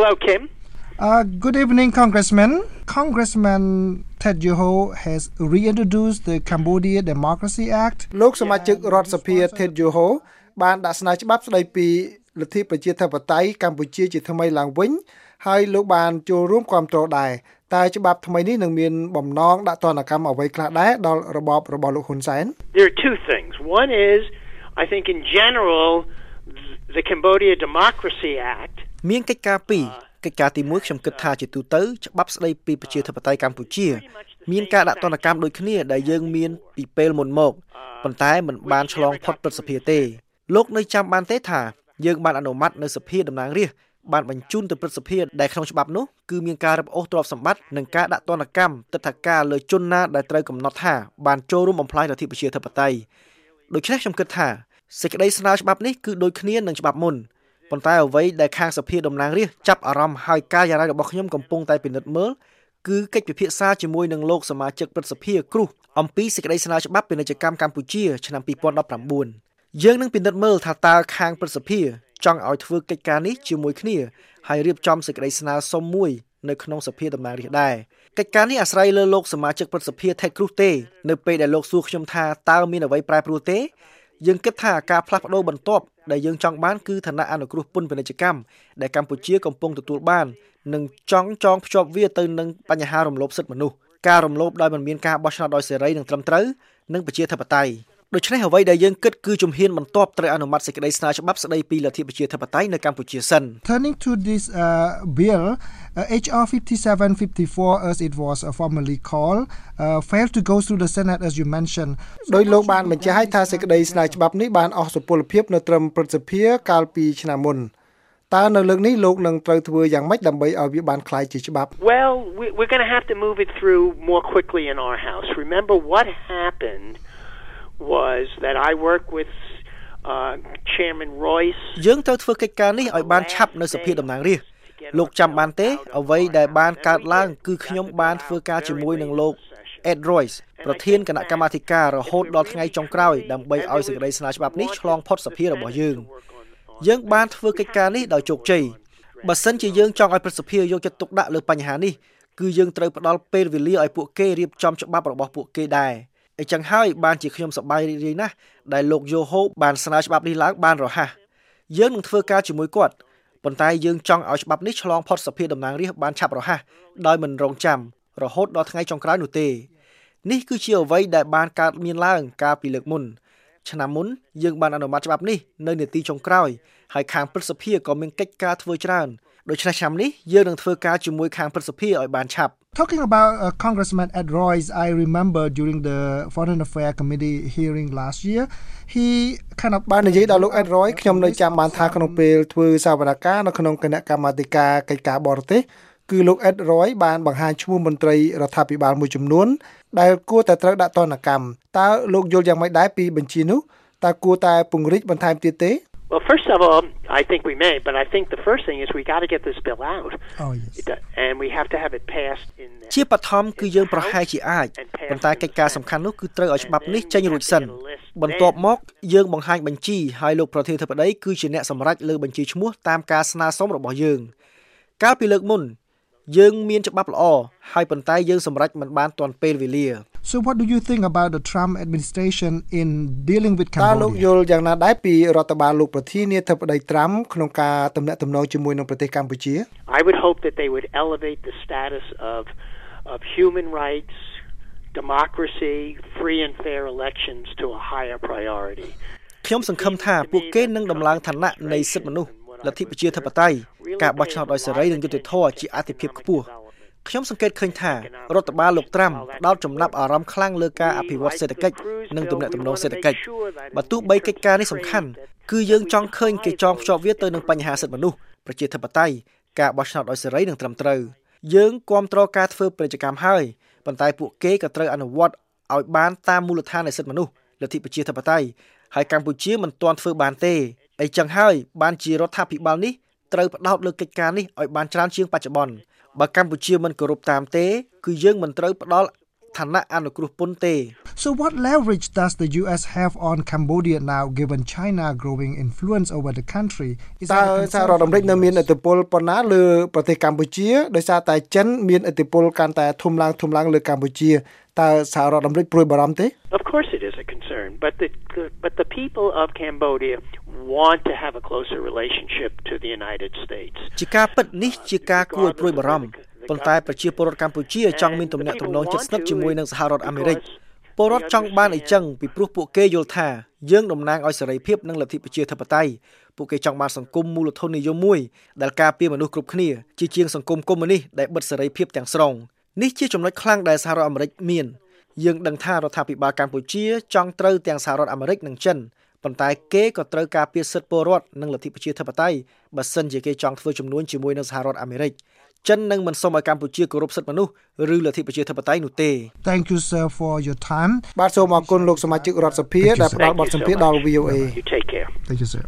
Hello, Kim. Uh, good evening, Congressman. Congressman Ted Yoho has reintroduced the Cambodia Democracy Act. លោកសមាជិករដ្ឋសភា Ted Yoho បានដាក់ស្នើច្បាប់ស្តីពីលទ្ធិប្រជាធិបតេយ្យកម្ពុជាជាថ្មីឡើងវិញហើយលោកបានចូលរួមគាំទ្រដែរតែច្បាប់ថ្មីនេះនឹងមានបំណងដាក់ទណ្ឌកម្មអ្វីខ្លះដែរដល់របបរបស់លោកហ៊ុនសែន There are two things. One is, I think in general, the Cambodia Democracy Act មានកិច្ចការពីរកិច្ចការទី1ខ្ញុំគិតថាជាទូទៅច្បាប់ស្តីពីប្រជាធិបតេយ្យកម្ពុជា មានការដាក់ទណ្ឌកម្មដូចគ្នាដែលយើងមានពីពេលមុនមកប៉ុន្តែมันបានឆ្លងផុតព្រឹទ្ធសភាទេលោកនៅចាំបានទេថាយើងបានអនុម័តនៅសភាតំណាងរាស្ត្របានបញ្ជូនទៅព្រឹទ្ធសភាដែលក្នុងច្បាប់នោះគឺមានការរឹបអូសទ្រព្យសម្បត្តិនិងការដាក់ទណ្ឌកម្មទឹកថាការលើជនណាដែលត្រូវកំណត់ថាបានចូលរួមបំផ្លាញលទ្ធិប្រជាធិបតេយ្យដូច្នេះខ្ញុំគិតថាសេចក្តីស្នើច្បាប់នេះគឺដូចគ្នានឹងច្បាប់មុន ប៉ុន្តែអ្វីដែលខាងសភាតំណាងរាស្ត្រចាប់អារម្មណ៍ហើយការយ៉ាងណារបស់ខ្ញុំកំពុងតែពិនិត្យមើលគឺកិច្ចពិភាក្សាជាមួយនឹងលោកសមាជិកព្រឹទ្ធសភាគ្រូសអំពីសេចក្តីស្នើច្បាប់ពាណិជ្ជកម្មកម្ពុជាឆ្នាំ2019យើងនឹងពិនិត្យមើលថាតើខាងព្រឹទ្ធសភាចង់ឲ្យធ្វើកិច្ចការនេះជាមួយគ្នាហើយរៀបចំសេចក្តីស្នើសុំមួយនៅក្នុងសភាតំណាងរាស្ត្រដែរកិច្ចការនេះអាស្រ័យលើលោកសមាជិកព្រឹទ្ធសភា Ted Cruz ទេនៅពេលដែលលោកសួរខ្ញុំថាតើមានអ្វីប្រែប្រួលទេ យើងគិតថាការផ្លាស់ប្ដូរបន្ទាប់ដែលយើងចង់បានគឺឋានៈអនុគ្រោះពន្ធពាណិជ្ជកម្មដែលកម្ពុជាកំពុងទទួលបាននិងចង់ចងភ្ជាប់វាទៅនឹងបញ្ហារំលោភសិទ្ធិមនុស្សការរំលោភដោយមិនមានការបោះឆ្នោតដោយសេរីនិងត្រឹមត្រូវនិងប្រជាធិបតេយ្យ ដូច្នេះអ្វីដែលយើងគិតគឺជំហានបន្ទាប់ត្រូវអនុម័តសេចក្តីស្នើច្បាប់ស្តីពីលទ្ធិប្រជាធិបតេយ្យនៅកម្ពុជាសិន Turning to this uh, bill, uh, HR 5754 as it was uh, formerly called uh, failed to go through the Senate as you mentioned. ដោយលោកបានបញ្ជាក់ឲ្យថាសេចក្តីស្នើច្បាប់នេះបានអស់សុពលភាពនៅត្រឹមព្រឹទ្ធសភាកាលពីឆ្នាំមុនតើនៅលើកនេះលោកនឹងត្រូវធ្វើយ៉ាងម៉េចដើម្បីឲ្យវាបានคล้ายជាច្បាប់ Well, we, we're going to have to move it through more quickly in our house. Remember what happened was that I worked with uh, Chairman Royce. យើងត្រូវធ្វើកិច្ចការនេះឲ្យបានឆាប់នៅសភាតំណាងរាស្ត្រលោកចាំបានទេ អ្វីដែលបានកើតឡើង គឺខ្ញុំបានធ្វើការជាមួយនឹងលោក Ed Royce ប្រធានគណៈកម្មាធិការរហូតដល់ថ្ងៃចុងក្រោយដើម្បីឲ្យសេចក្តីស្នើច្បាប់នេះឆ្លងផុតសភារបស់យើងយើងបានធ្វើកិច្ចការនេះដោយជោគជ័យបើសិនជាយើងចង់ឲ្យប្រសិទ្ធភាពយកចិត្តទុកដាក់លើបញ្ហានេះគឺយើងត្រូវផ្ដល់ពេលវេលាឲ្យពួកគេរៀបចំច្បាប់របស់ពួកគេដែរ អញ្ចឹងហើយបានជាខ្ញុំសប្បាយរីករាយណាស់ដែលលោកយូហូបានស្នើច្បាប់នេះឡើងបានរហ័សយើងនឹងធ្វើការជាមួយគាត់ប៉ុន្តែយើងចង់ឲ្យច្បាប់នេះឆ្លងផុតសភាតំណាងរាស្ត្របានឆាប់រហ័សដោយមិនរងចាំរហូតដល់ថ្ងៃចុងក្រោយនោះទេនេះគឺជាអ្វីដែលបានកើតមានឡើងកាលពីលើកមុនឆ្នាំមុនយើងបានអនុម័តច្បាប់នេះនៅនាទីចុងក្រោយហើយខាងព្រឹទ្ធសភាក៏មានកិច្ចការធ្វើច្រើនដូច្នេះឆ្នាំនេះយើងនឹងធ្វើការជាមួយខាងព្រឹទ្ធសភាឲ្យបានឆាប់ Talking about uh, Congressman Ed Royce, I remember during the Foreign Affairs Committee hearing last year, he kind of បាននិយាយដល់លោក Ed Roy ខ្ញុំនៅចាំបានថាក្នុងពេលធ្វើសវនកម្មនៅក្នុងគណៈកម្មាធិការកិច្ចការបរទេសគឺលោក Ed Roy បានបង្ហាញឈ្មោះមន្ត្រីរដ្ឋាភិបាលមួយចំនួន ដែលគួរតែត្រូវដាក់ទណ្ឌកម្មតើលោកយល់យ៉ាងម៉េចដែរពីបញ្ជីនោះតើគួរតែពង្រីកបន្ថែមទៀតទេ Well, first of all, I think we may, but I think the first thing is we got to get this bill out. Oh yes. It- And we have to have it passed in the ជាបឋមគឺយើងប្រហែលជាអាចប៉ុន្តែកិច្ចការសំខាន់នោះគឺត្រូវឲ្យច្បាប់នេះចេញរួចសិនបន្ទាប់មកយើងបង្ហាញបញ្ជីហើយលោកប្រធានាធិបតីគឺជាអ្នកសម្រេចលើបញ្ជីឈ្មោះតាមការស្នើសុំរបស់យើង កាលពីលើកមុន យើងមានច្បាប់ល្អហើយប៉ុន្តែយើងសម្រេចមិនបានទាន់ពេលវេលា So what do you think about the Trump administration in dealing with តើលោកយ Cambodia? ល់យ៉ាងណាដែរពីរដ្ឋបាលលោកប្រធានាធិបតីត្រាំក្នុងការទំនាក់ទំនងជាមួយនឹងប្រទេសកម្ពុជា I would hope that they would elevate the status of of human rights, democracy, free and fair elections to a higher priority. ខ្ញុំសង្ឃឹមថាពួកគេនឹងដំឡើងឋានៈនៃសិទ្ធិមនុស្សលទ្ធិប្រជាធិបតេយ្យការបោះឆ្នោតដោយសេរីនិងយុត្តិធម៌ជាអាទិភាពខ្ពស់ ខ្ញុំសង្កេតឃើញថារដ្ឋបាលលោកត្រាំផ្ដោតចំណាប់អារម្មណ៍ខ្លាំងលើការអភិវឌ្ឍសេដ្ឋកិច្ចនិងទំនាក់ទំនងសេដ្ឋកិច្ចបើទោះបីកិច្ចការនេះសំខាន់គឺយើងចង់ឃើញគេចងភ្ជាប់វាទៅនឹងបញ្ហាសិទ្ធិមនុស្សប្រជាធិបតេយ្យការបោះឆ្នោតដោយសេរីនិងត្រឹមត្រូវយើងគាំទ្រការធ្វើពាណិជ្ជកម្មហើយប៉ុន្តែពួកគេក៏ត្រូវអនុវត្តឲ្យបានតាមមូលដ្ឋាននៃសិទ្ធិមនុស្សលទ្ធិប្រជាធិបតេយ្យហើយកម្ពុជាមិនទាន់ធ្វើបានទេអីចឹងហើយបានជារដ្ឋាភិបាលនេះត្រូវផ្ដោតលើកិច្ចការនេះឲ្យបានច្រើនជាងបច្ចុប្បន្ន បើកម្ពុជាមិនគោរពតាមទេ គឺយើងមិនត្រូវផ្ដល់ឋឋានៈអនុគ្រោះពន្ធទេ So what leverage does the US have on Cambodia now given China growing influence over the country? តើសហរដ្ឋអាមេរិកនៅមានឥទ្ធិពលប៉ុណ្ណាលើប្រទេសកម្ពុជាដោយសារតែចិនមានឥទ្ធិពលកាន់តែធំឡើងធំឡើងលើកម្ពុជាតើសហរដ្ឋអាមេរិកព្រួយបារម្ភទេ Of course it is a concern, but the but the people of Cambodia want to have a closer relationship to the United States. ជាការពិតនេះជាការគួរឲ្យព្រួយបារម្ភប៉ុន្តែប្រជាពលរដ្ឋកម្ពុជាចង់មានទំនាក់ទំនងជិតស្និទ្ធជាមួយនឹងសហរដ្ឋអាមេរិកពលរដ្ឋចង់បានអីចឹងពីព្រោះពួកគេយល់ថាយើងតំណាងឲ្យសេរីភាពនិងលទ្ធិប្រជាធិបតេយ្យពួកគេចង់បានសង្គមមូលធននិយមមួយដែលការពារមនុស្សគ្រប់គ្នាជាជាងសង្គមកុម្មុយនីសដែលបិទសេរីភាពទាំងស្រុងនេះជាចំណុចខ្លាំងដែលសហរដ្ឋអាមេរិកមាន យើងដឹងថារដ្ឋាភិបាលកម្ពុជាចង់ត្រូវទាំងសហរដ្ឋអាមេរិកនិងចិនប៉ុន្តែគេក៏ត្រូវការពារសិទ្ធិពលរដ្ឋនិងលទ្ធិប្រជាធិបតេយ្យបើសិនជាគេចង់ធ្វើចំនួនជាមួយនឹងសហរដ្ឋអាមេរិកចិននឹងមិនសូមឲ្យកម្ពុជាគោរពសិទ្ធិមនុស្សឬលទ្ធិប្រជាធិបតេយ្យនោះទេ Thank you sir for your time បាទសូមអរគុណលោកសមាជិករដ្ឋសភាដែលផ្ដល់បទសម្ភាសន៍ដល់ VOA You take care. Thank you sir